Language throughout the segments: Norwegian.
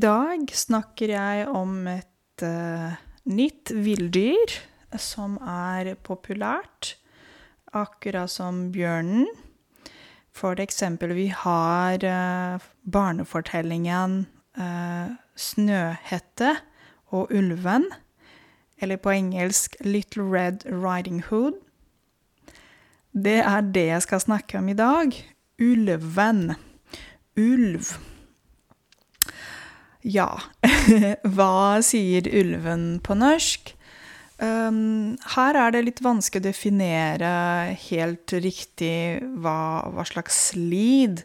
I dag snakker jeg om et uh, nytt villdyr som er populært, akkurat som bjørnen. For eksempel, vi har uh, barnefortellingen uh, 'Snøhette og ulven', eller på engelsk 'Little Red Riding Hood'. Det er det jeg skal snakke om i dag. Ulven. Ulv. Ja, hva sier ulven på norsk? Um, her er det litt vanskelig å definere helt riktig hva, hva slags lyd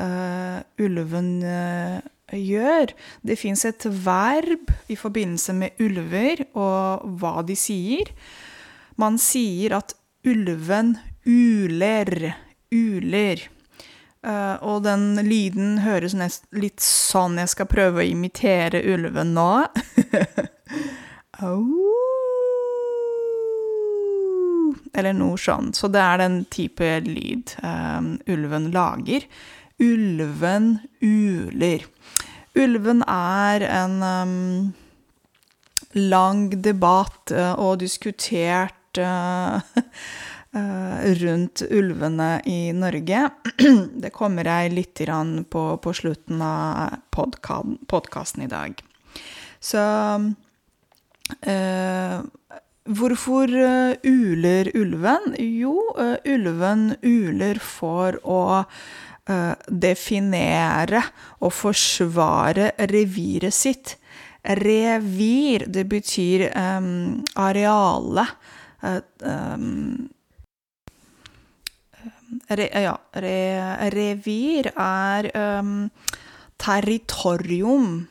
uh, ulven uh, gjør. Det fins et verb i forbindelse med ulver og hva de sier. Man sier at ulven uler. Uler. Uh, og den lyden høres nest, litt sånn Jeg skal prøve å imitere ulven nå. Eller noe sånt. Så det er den type lyd um, ulven lager. Ulven uler. Ulven er en um, lang debatt uh, og diskutert uh, rundt ulvene i Norge. Det kommer jeg litt på, på slutten av podkasten i dag. Så uh, Hvorfor uh, uler ulven? Jo, uh, ulven uler for å definere og forsvare reviret sitt. Revir, det betyr um, arealet. Um, re, ja, re, revir er um, territorium.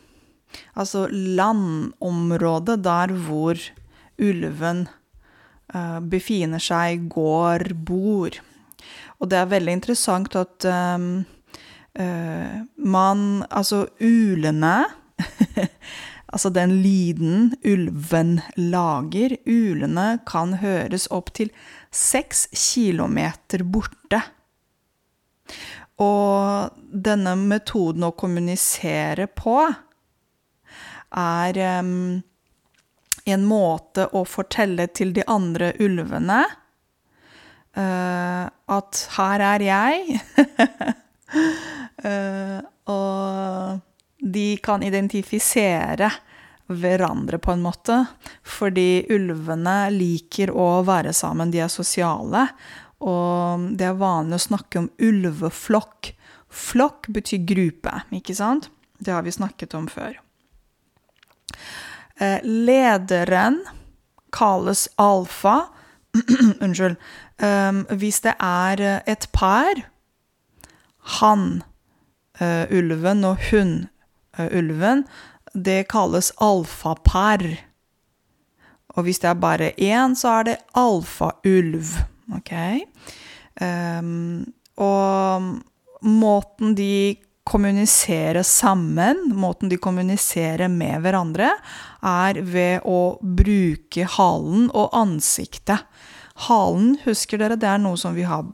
Altså landområdet der hvor ulven uh, befinner seg, går, bor. Og det er veldig interessant at um, uh, man Altså ulene Altså den lyden ulven lager, ulene kan høres opp til seks kilometer borte. Og denne metoden å kommunisere på er um, en måte å fortelle til de andre ulvene uh, at her er jeg. uh, og de kan identifisere hverandre, på en måte. Fordi ulvene liker å være sammen, de er sosiale. Og det er vanlig å snakke om ulveflokk. Flokk betyr gruppe, ikke sant? Det har vi snakket om før. Eh, lederen kalles alfa. Unnskyld. Um, hvis det er et par, han, uh, ulven, og hun, uh, ulven, det kalles alfapar. Og hvis det er bare én, så er det alfaulv. Ok? Um, og måten de kommuniserer sammen, måten de kommuniserer med hverandre, er ved å bruke halen og ansiktet. Halen, husker dere, det er noe som vi har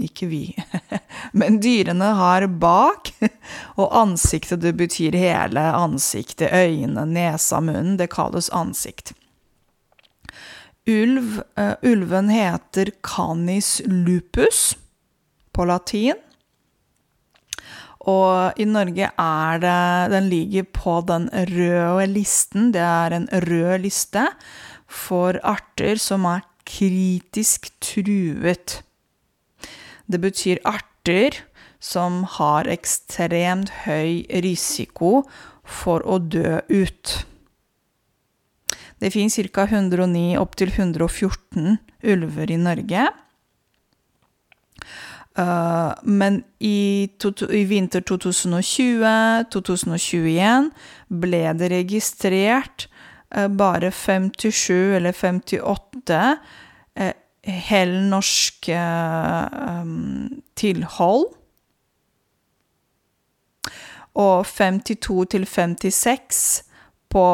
Ikke vi, men dyrene har bak. Og ansiktet, det betyr hele ansiktet. Øynene, nesa, munnen. Det kalles ansikt. Ulv, uh, ulven heter canis lupus på latin. Og i Norge er det Den ligger på den røde listen. Det er en rød liste for arter som er kritisk truet. Det betyr arter som har ekstremt høy risiko for å dø ut. Det finnes ca. 109 opptil 114 ulver i Norge. Uh, men i, i vinter 2020-2021 ble det registrert uh, bare 57 eller 58 uh, helnorske um, tilhold. Og 52 til 56 på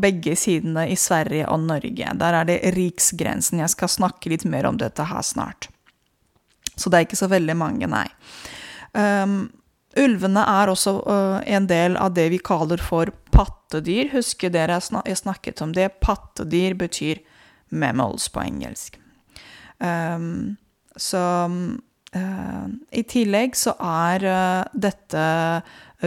begge sidene i Sverige og Norge. Der er det riksgrensen. Jeg skal snakke litt mer om dette her snart. Så det er ikke så veldig mange, nei. Um, ulvene er også uh, en del av det vi kaller for pattedyr. Husker dere jeg snakket om det? Pattedyr betyr mammals på engelsk. Um, så uh, i tillegg så er uh, dette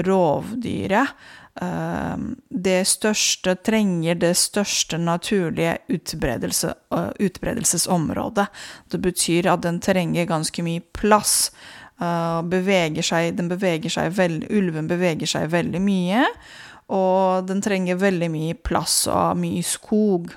rovdyret uh, det største trenger det største naturlige utbredelse, uh, utbredelsesområdet. Det betyr at den trenger ganske mye plass. Uh, beveger seg, beveger seg veld, ulven beveger seg veldig mye, og den trenger veldig mye plass og mye skog.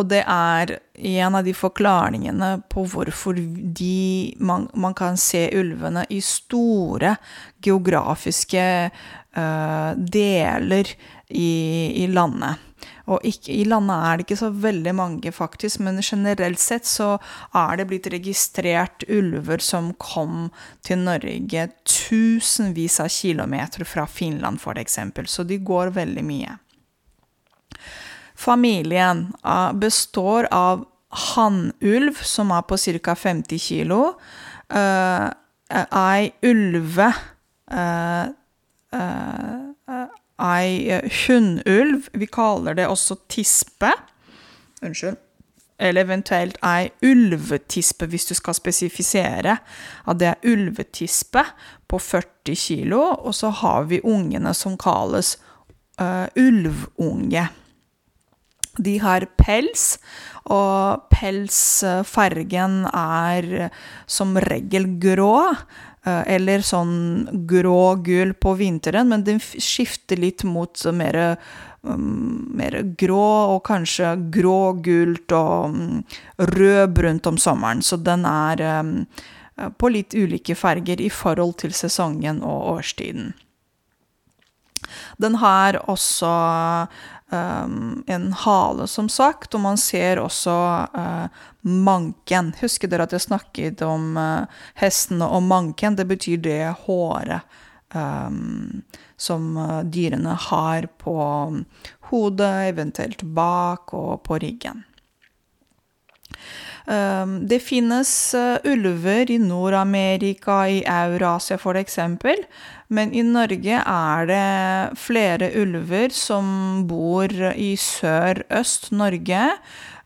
Og det er en av de forklaringene på hvorfor de, man, man kan se ulvene i store geografiske uh, deler i, i, landet. Og ikke, i landet er det ikke så veldig mange, faktisk, men generelt sett så er det blitt registrert ulver som kom til Norge tusenvis av kilometer fra Finland, f.eks., så de går veldig mye. Familien uh, består av hannulv, som er på ca. 50 kilo, uh, ei ulve uh, Ei hunnulv, vi kaller det også tispe. Unnskyld. Eller eventuelt ei ulvetispe, hvis du skal spesifisere at det er ulvetispe på 40 kilo. Og så har vi ungene som kalles uh, ulvunge. De har pels, og pelsfargen er som regel grå. Eh, eller sånn grå-gul på vinteren, men den skifter litt mot mer, um, mer grå og kanskje grå-gult og um, rød-brunt om sommeren. Så den er um, på litt ulike farger i forhold til sesongen og årstiden. Den har også um, en hale, som sagt, og man ser også uh, manken. Husker dere at jeg snakket om uh, hestene og manken? Det betyr det håret um, som uh, dyrene har på hodet, eventuelt bak og på ryggen. Um, det finnes uh, ulver i Nord-Amerika, i Eurasia f.eks., men i Norge er det flere ulver som bor i sør-øst Norge.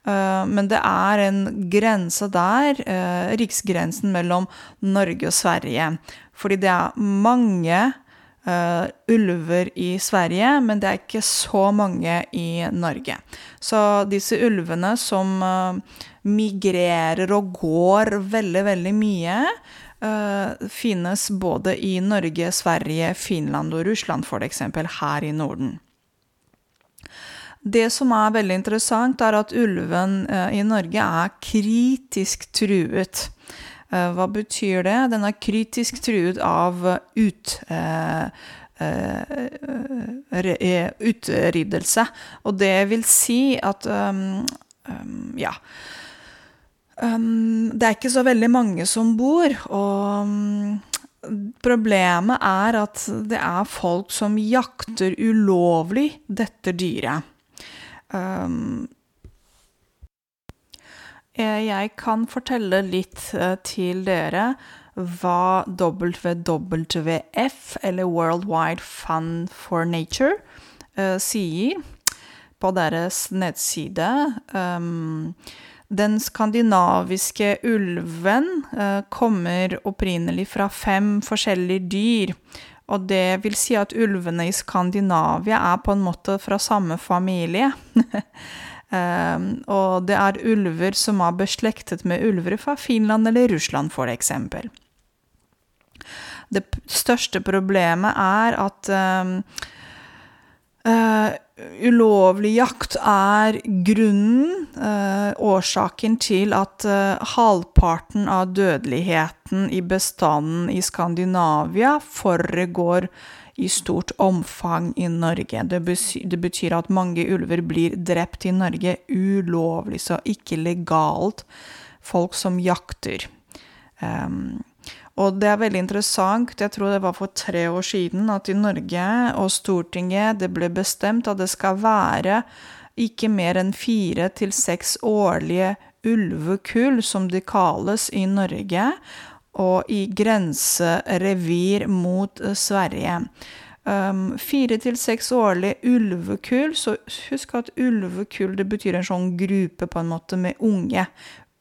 Uh, men det er en grense der, uh, riksgrensen mellom Norge og Sverige. Fordi det er mange uh, ulver i Sverige, men det er ikke så mange i Norge. Så disse ulvene som migrerer og går veldig, veldig mye, uh, finnes både i Norge, Sverige, Finland og Russland, f.eks. her i Norden. Det som er veldig interessant, er at ulven uh, i Norge er kritisk truet. Uh, hva betyr det? Den er kritisk truet av ut, utryddelse. Og det vil si at um, um, Ja det er ikke så veldig mange som bor, og um, problemet er at det er folk som jakter ulovlig dette dyret. Um, jeg kan fortelle litt uh, til dere hva WWF, eller World Wide Fund for Nature, uh, sier på deres nettside. Um, den skandinaviske ulven eh, kommer opprinnelig fra fem forskjellige dyr. Og det vil si at ulvene i Skandinavia er på en måte fra samme familie. um, og det er ulver som er beslektet med ulver fra Finland eller Russland, for eksempel. Det største problemet er at um, uh, ulovlig jakt er grunnen, uh, årsaken til at uh, halvparten av dødeligheten i bestanden i Skandinavia foregår i stort omfang i Norge. Det, betyr, det betyr at mange ulver blir drept i Norge ulovlig, så ikke legalt. Folk som jakter. Um, og det er veldig interessant, jeg tror det var for tre år siden, at i Norge og Stortinget det ble bestemt at det skal være ikke mer enn fire til seks årlige ulvekull, som de kalles i Norge. og i grenserevir mot Sverige. Um, fire til seks årlige ulvekull. Så husk at ulvekull det betyr en sånn gruppe på en måte med unge.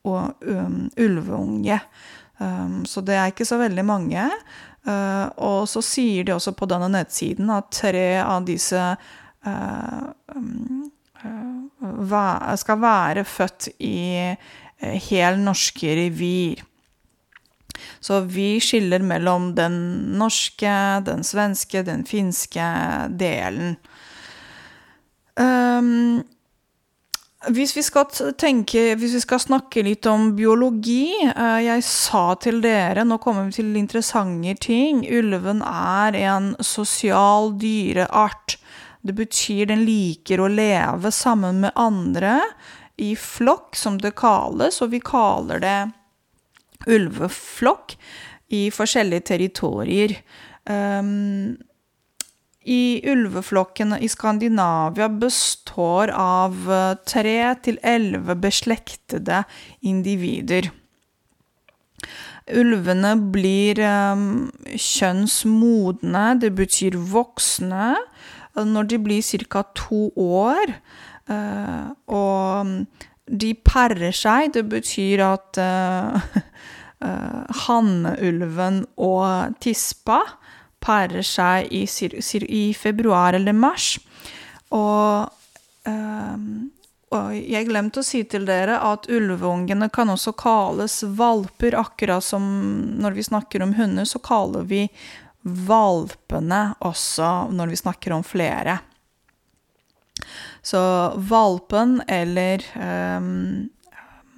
Og um, ulveunge. Um, så det er ikke så veldig mange. Uh, og så sier de også på denne nettsiden at tre av disse uh, uh, skal være født i hel norske revir. Så vi skiller mellom den norske, den svenske, den finske delen. Um, hvis vi skal tenke, hvis vi skal snakke litt om biologi uh, Jeg sa til dere, nå kommer vi til interessante ting. Ulven er en sosial dyreart. Det betyr den liker å leve sammen med andre i flokk, som det kalles, og vi kaller det ulveflokk i forskjellige territorier. Um, i ulveflokkene i Skandinavia består av eh, tre til elleve beslektede individer. Ulvene blir um, kjønnsmodne, det betyr voksne, når de blir ca. to år. Uh, og de parer seg, det betyr at uh, uh, hannulven og tispa parer seg i, i, februar eller mars. Og, um, og jeg glemte å si til dere at ulveungene kan også kalles valper, akkurat som når vi snakker om hunder, så kaller vi valpene også når vi snakker om flere. Så valpen eller um,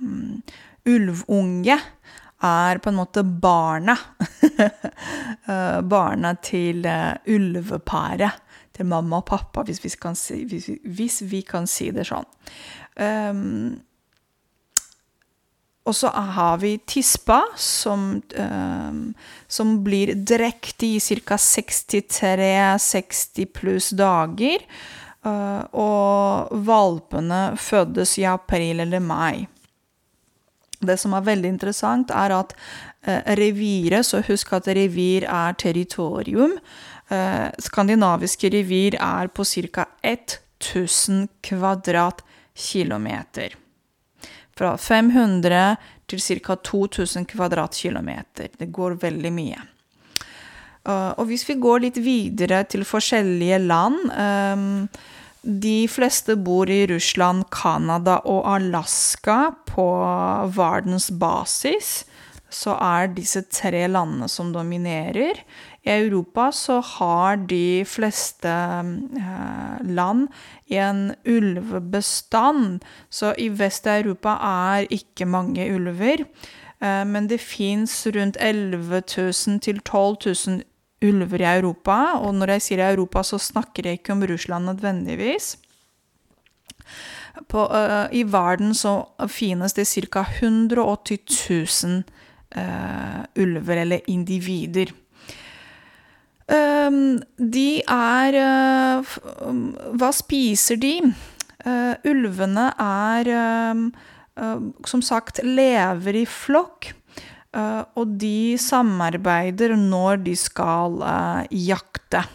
um, ulvunge er på en måte barna. Eh, barna til uh, ulveparet. Til mamma og pappa, hvis vi kan si, hvis vi, hvis vi kan si det sånn. Um, og så har vi tispa, som, um, som blir drektig i ca. 63-60 pluss dager. Uh, og valpene fødes i april eller mai. Det som er veldig interessant, er at eh, reviret Så husk at revir er territorium. Eh, skandinaviske revir er på ca. 1000 kvadratkilometer. Fra 500 til ca. 2000 kvadratkilometer. Det går veldig mye. Uh, og hvis vi går litt videre til forskjellige land um, de fleste bor i Russland, Canada og Alaska på verdensbasis. Så er disse tre landene som dominerer. I Europa så har de fleste eh, land en ulvebestand. Så i Vest-Europa er ikke mange ulver. Eh, men det fins rundt 11 000 til 12 000 ulver i Europa. Og når jeg sier Europa, så snakker jeg ikke om Russland nødvendigvis. På, uh, I verden så finnes det ca. 180 000 uh, ulver, eller individer. Um, de er uh, Hva spiser de? ulvene er som sagt lever i flokk. Uh, og de samarbeider når de skal uh, jakte.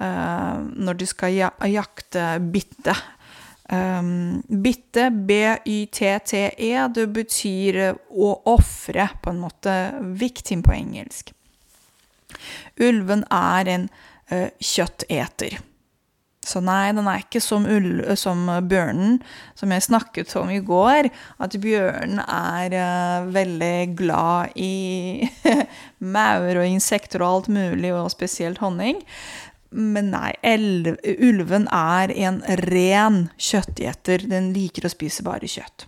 Uh, når de skal ja jakte bitte. Um, bitte, B-y-t-t-e, det betyr å ofre, på en måte. Victim på engelsk. Ulven er en kjøtteter. Så nei, den er ikke som, ull, som bjørnen, som jeg snakket om i går. At bjørnen er uh, veldig glad i maur og insekter og alt mulig, og spesielt honning. Men nei, elv, ulven er en ren kjøttgjeter. Den liker å spise bare kjøtt.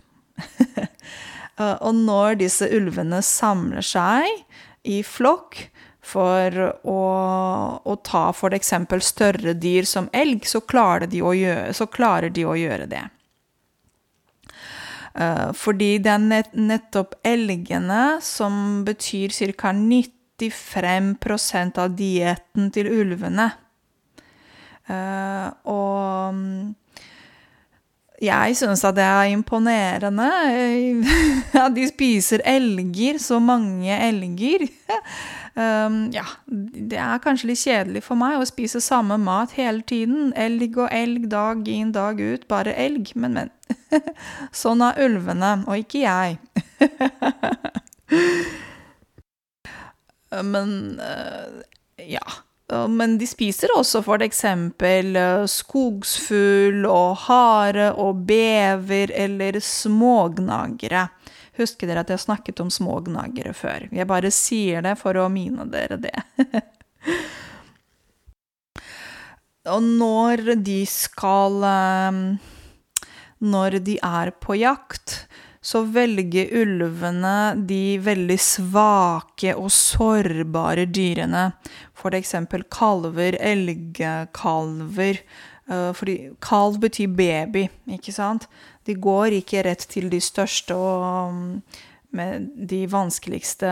og når disse ulvene samler seg i flokk, for å, å ta f.eks. større dyr som elg, så klarer de å gjøre, de å gjøre det. Uh, fordi det er nett, nettopp elgene som betyr ca. 95% av dietten til ulvene. Uh, og Jeg syns at det er imponerende. At de spiser elger, så mange elger. Um, ja, det er kanskje litt kjedelig for meg å spise samme mat hele tiden. Elg og elg, dag inn, dag ut. Bare elg, men, men. Sånn er ulvene, og ikke jeg. men uh, ja. Men de spiser også for eksempel uh, skogsfugl og hare og bever eller smågnagere. Husker dere at jeg snakket om små gnagere før? Jeg bare sier det for å mine dere det. Og når de skal ehm, Når de er på jakt, så velger ulvene de veldig svake og sårbare dyrene. Eksempel kalver, elgkalver. Eh, fordi kalv betyr baby, ikke sant? De går ikke rett til de største og mm, med de vanskeligste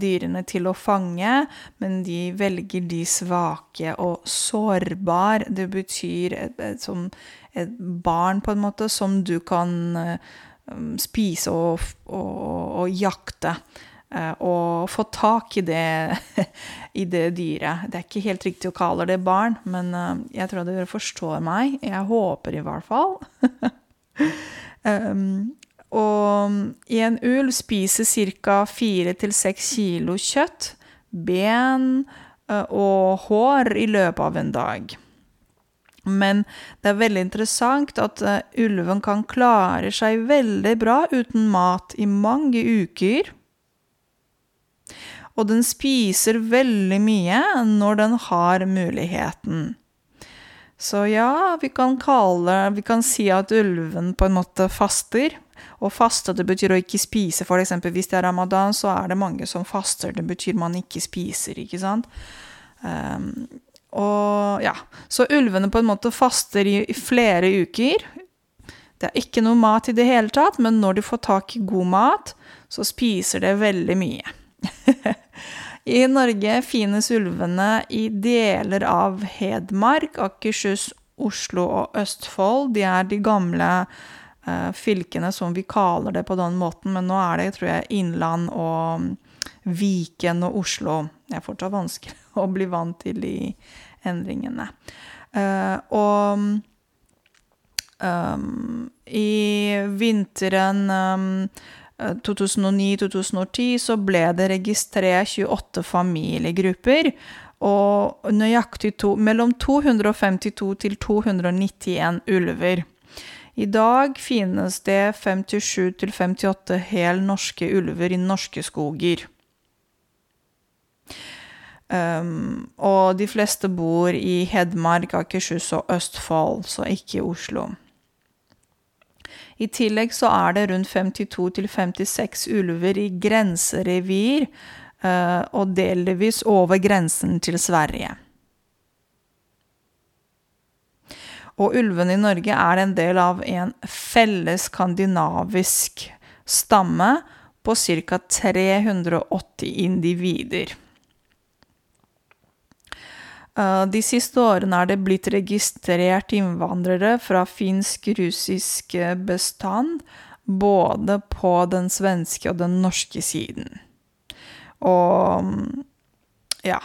dyrene til å fange, men de velger de svake og sårbare. Det betyr et, et, et barn, på en måte, som du kan um, spise og, og, og jakte. Uh, og få tak i det, i det dyret. Det er ikke helt riktig å kalle det barn, men uh, jeg tror dere forstår meg. Jeg håper i hvert fall. Um, og en ulv spiser ca. 4-6 kilo kjøtt, ben uh, og hår i løpet av en dag. Men det er veldig interessant at ulven kan klare seg veldig bra uten mat i mange uker. Og den spiser veldig mye når den har muligheten. Så ja, vi kan kalle Vi kan si at ulven på en måte faster. Og faste, det betyr å ikke spise. For eksempel hvis det er ramadan, så er det mange som faster. Det betyr man ikke spiser, ikke sant? Um, og ja. Så ulvene på en måte faster i, i flere uker. Det er ikke noe mat i det hele tatt, men når de får tak i god mat, så spiser det veldig mye. I Norge finnes ulvene i deler av Hedmark, Akershus, Oslo og Østfold. De er de gamle uh, fylkene som vi kaller det på den måten, men nå er det, tror jeg, Innland og mm, Viken og Oslo. Det er fortsatt vanskelig å bli vant til de endringene. Uh, og um, i vinteren um, 2009-2010 så ble det registrert 28 familiegrupper. Og nøyaktig to, mellom 252 til 291 ulver. I dag finnes det 57 til 58 hel norske ulver i norske skoger. Um, og de fleste bor i Hedmark, Akershus og Østfold, så ikke i Oslo. I tillegg så er det rundt 52-56 ulver i grenserevir, eh, og delvis over grensen til Sverige. Og ulvene i Norge er en del av en felles skandinavisk stamme på ca. 380 individer. Eh, de siste årene er det blitt registrert innvandrere fra finsk-russisk bestand, både på den svenske og den norske siden. Og ja.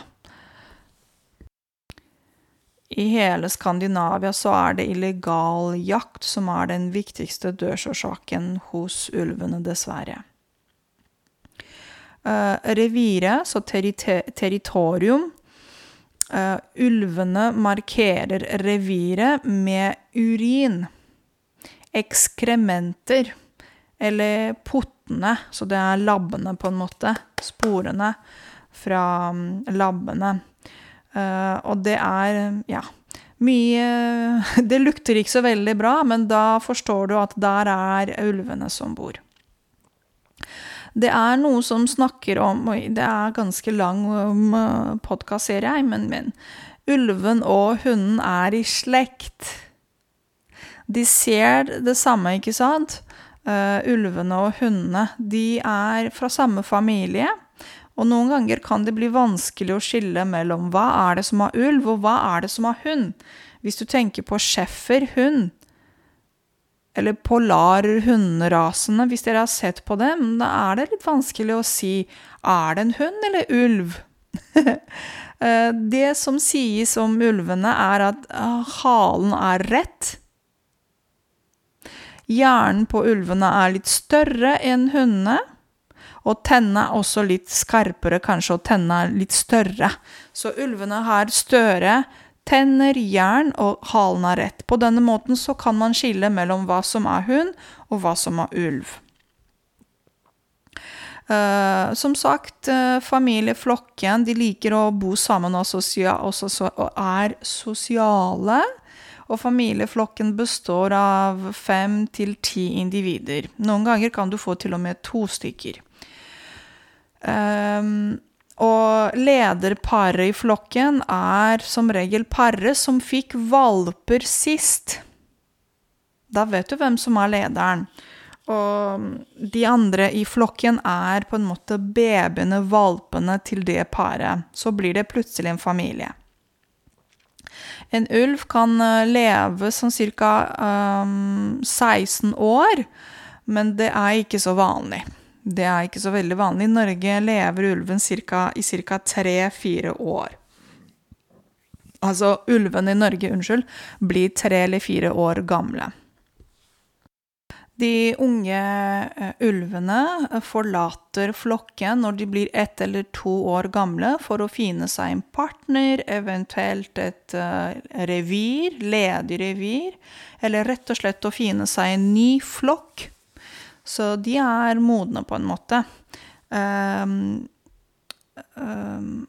I hele Skandinavia så er det illegal jakt som er den viktigste dødsårsaken hos ulvene, dessverre. Uh, reviret, så territorium, Uh, ulvene markerer reviret med urin, ekskrementer eller pottene, så det er labbene, på en måte. Sporene fra um, labbene. Uh, og det er, ja Mye Det lukter ikke så veldig bra, men da forstår du at der er ulvene som bor. Det er noe som snakker om Oi, det er ganske lang um, podkast, ser jeg, men, men Ulven og hunden er i slekt. De ser det samme, ikke sant? Uh, ulvene og hundene. De er fra samme familie. Og noen ganger kan det bli vanskelig å skille mellom hva er det som har ulv, og hva er det som har hund. Hvis du tenker på schæfer hund, eller polarhunderasene, hvis dere har sett på dem, da er det litt vanskelig å si er det en hund eller ulv. Eh, det som sies om ulvene, er at eh, halen er rett. Hjernen på ulvene er litt større enn hundene. Og tennene er også litt skarpere, kanskje, og tennene er litt større. Så ulvene har større tenner, jern og halen er rett. På denne måten så kan man skille mellom hva som er hund, og hva som er ulv. Uh, som sagt, uh, familieflokken de liker å bo sammen og, sosia og, så, og er sosiale. Og familieflokken består av fem til ti individer. Noen ganger kan du få til og med to stykker. Um, og lederparet i flokken er som regel paret som fikk valper sist. Da vet du hvem som er lederen. Og de andre i flokken er på en måte babyene, valpene til det paret. Så blir det plutselig en familie. En ulv kan eh, leve som ca. Um, 16 år, men det er ikke så vanlig. Det er ikke så veldig vanlig. I Norge lever ulven cirka, i ca. tre-fire år. Altså ulvene i Norge, unnskyld, blir tre eller fire år gamle. De unge uh, ulvene eh, forlater flokken når de blir ett eller to år gamle, for å finne seg en partner, eventuelt et uh, revir, ledig revir, eller rett og slett å finne seg en ny flokk så de er modne, på en måte. Um, um,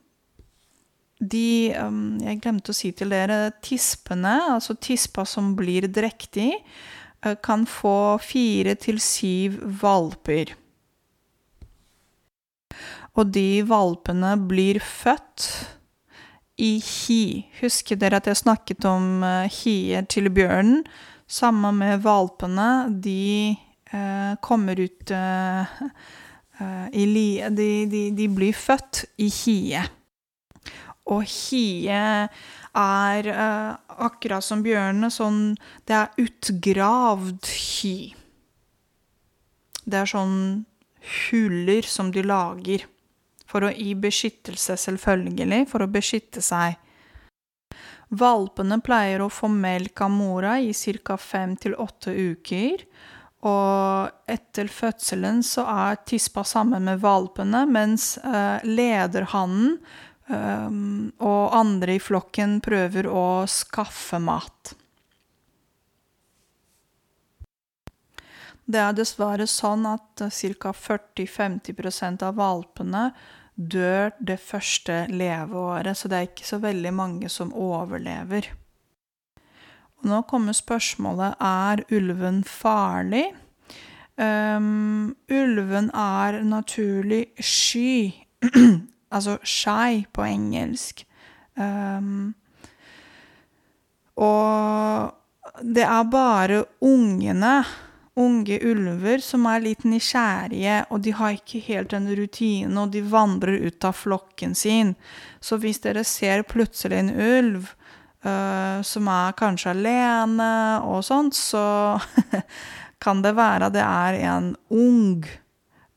de um, Jeg glemte å si til dere tispene, altså tispa som blir drektig, uh, kan få fire til syv valper. Og de valpene blir født i hi. Husker dere at jeg snakket om uh, hiet til bjørnen? Samme med valpene. De Eh, kommer ut eh, eh, i li... De, de, de, blir født i hie. Og hie er akkurat som bjørnene sånn Det er utgravd hi. Det er sånn huller som de lager. For å gi beskyttelse, selvfølgelig. For å beskytte seg. Valpene pleier å få melk av mora i ca. fem til åtte uker. Og etter fødselen så er tispa sammen med valpene, mens uh, lederhannen um, og andre i flokken prøver å skaffe mat. Det er dessverre sånn at ca. 40-50% av valpene dør det første leveåret, så det er ikke så veldig mange som overlever. Og nå kommer spørsmålet er ulven farlig. Um, ulven er naturlig sky, altså shy på engelsk. Um, og det er bare ungene, unge ulver, som er litt nysgjerrige, og de har ikke helt den rutinen, og de vandrer ut av flokken sin. Så hvis dere ser plutselig en ulv, uh, som er kanskje alene og sånt, så kan det være det er en ung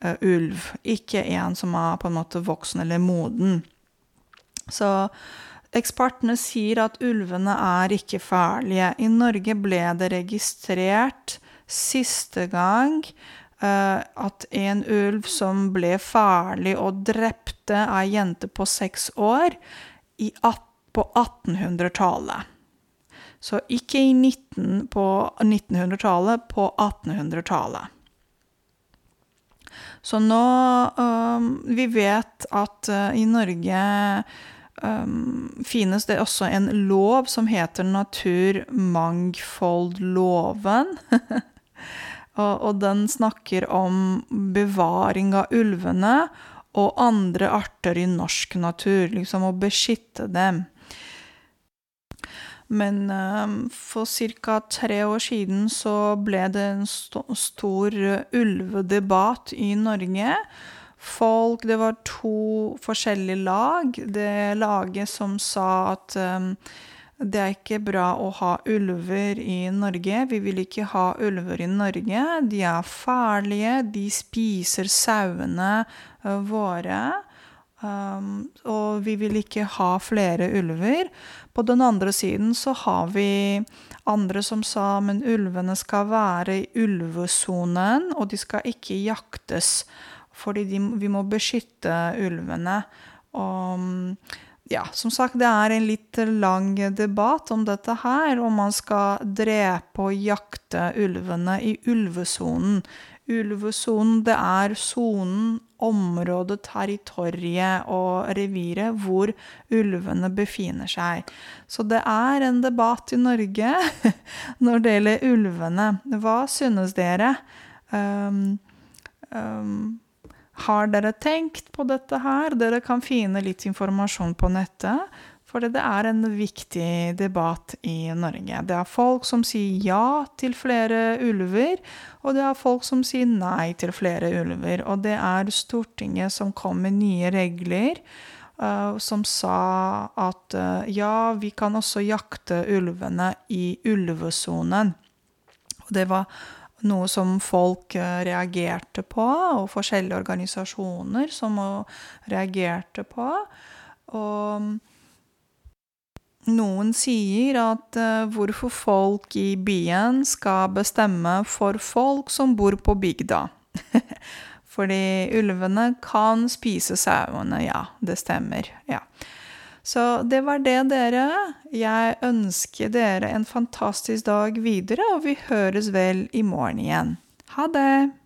uh, ulv, ikke en som er på en måte voksen eller moden. Så ekspertene sier at ulvene er ikke farlige. I Norge ble det registrert siste gang uh, at en ulv som ble farlig og drepte ei jente på seks år, i 18 på 1800-tallet. Så ikke i 19 på 1900-tallet, på 1800-tallet. Så nå um, Vi vet at uh, i Norge um, finnes det også en lov som heter naturmangfoldloven. og, og den snakker om bevaring av ulvene og andre arter i norsk natur, liksom å beskytte dem. Men um, for ca. tre år siden så ble det en st stor ulvedebatt i Norge. Folk Det var to forskjellige lag. Det laget som sa at um, det er ikke bra å ha ulver i Norge. Vi vil ikke ha ulver i Norge. De er farlige. De spiser sauene våre. Um, og vi vil ikke ha flere ulver. På den andre siden så har vi andre som sa men ulvene skal være i ulvesonen, og de skal ikke jaktes. Fordi de, vi må beskytte ulvene. Og ja, som sagt, det er en litt lang debatt om dette her, om man skal drepe og jakte ulvene i ulvesonen. Ulvesonen, det er sonen, området, territoriet og reviret hvor ulvene befinner seg. Så det er en debatt i Norge når det gjelder ulvene. Hva synes dere? Um, um, har dere tenkt på dette her? Dere kan finne litt informasjon på nettet. For det er en viktig debatt i Norge. Det er folk som sier ja til flere ulver, og det er folk som sier nei til flere ulver. Og det er Stortinget som kom med nye regler. Uh, som sa at uh, ja, vi kan også jakte ulvene i ulvesonen. Det var noe som folk eh, reagerte på, og forskjellige organisasjoner som reagerte på. Og noen sier at uh, hvorfor folk i byen skal bestemme for folk som bor på bygda. Fordi ulvene kan spise sauene. Ja, det stemmer. Ja. Så det var det, dere. Jeg ønsker dere en fantastisk dag videre, og vi høres vel i morgen igjen. Ha det!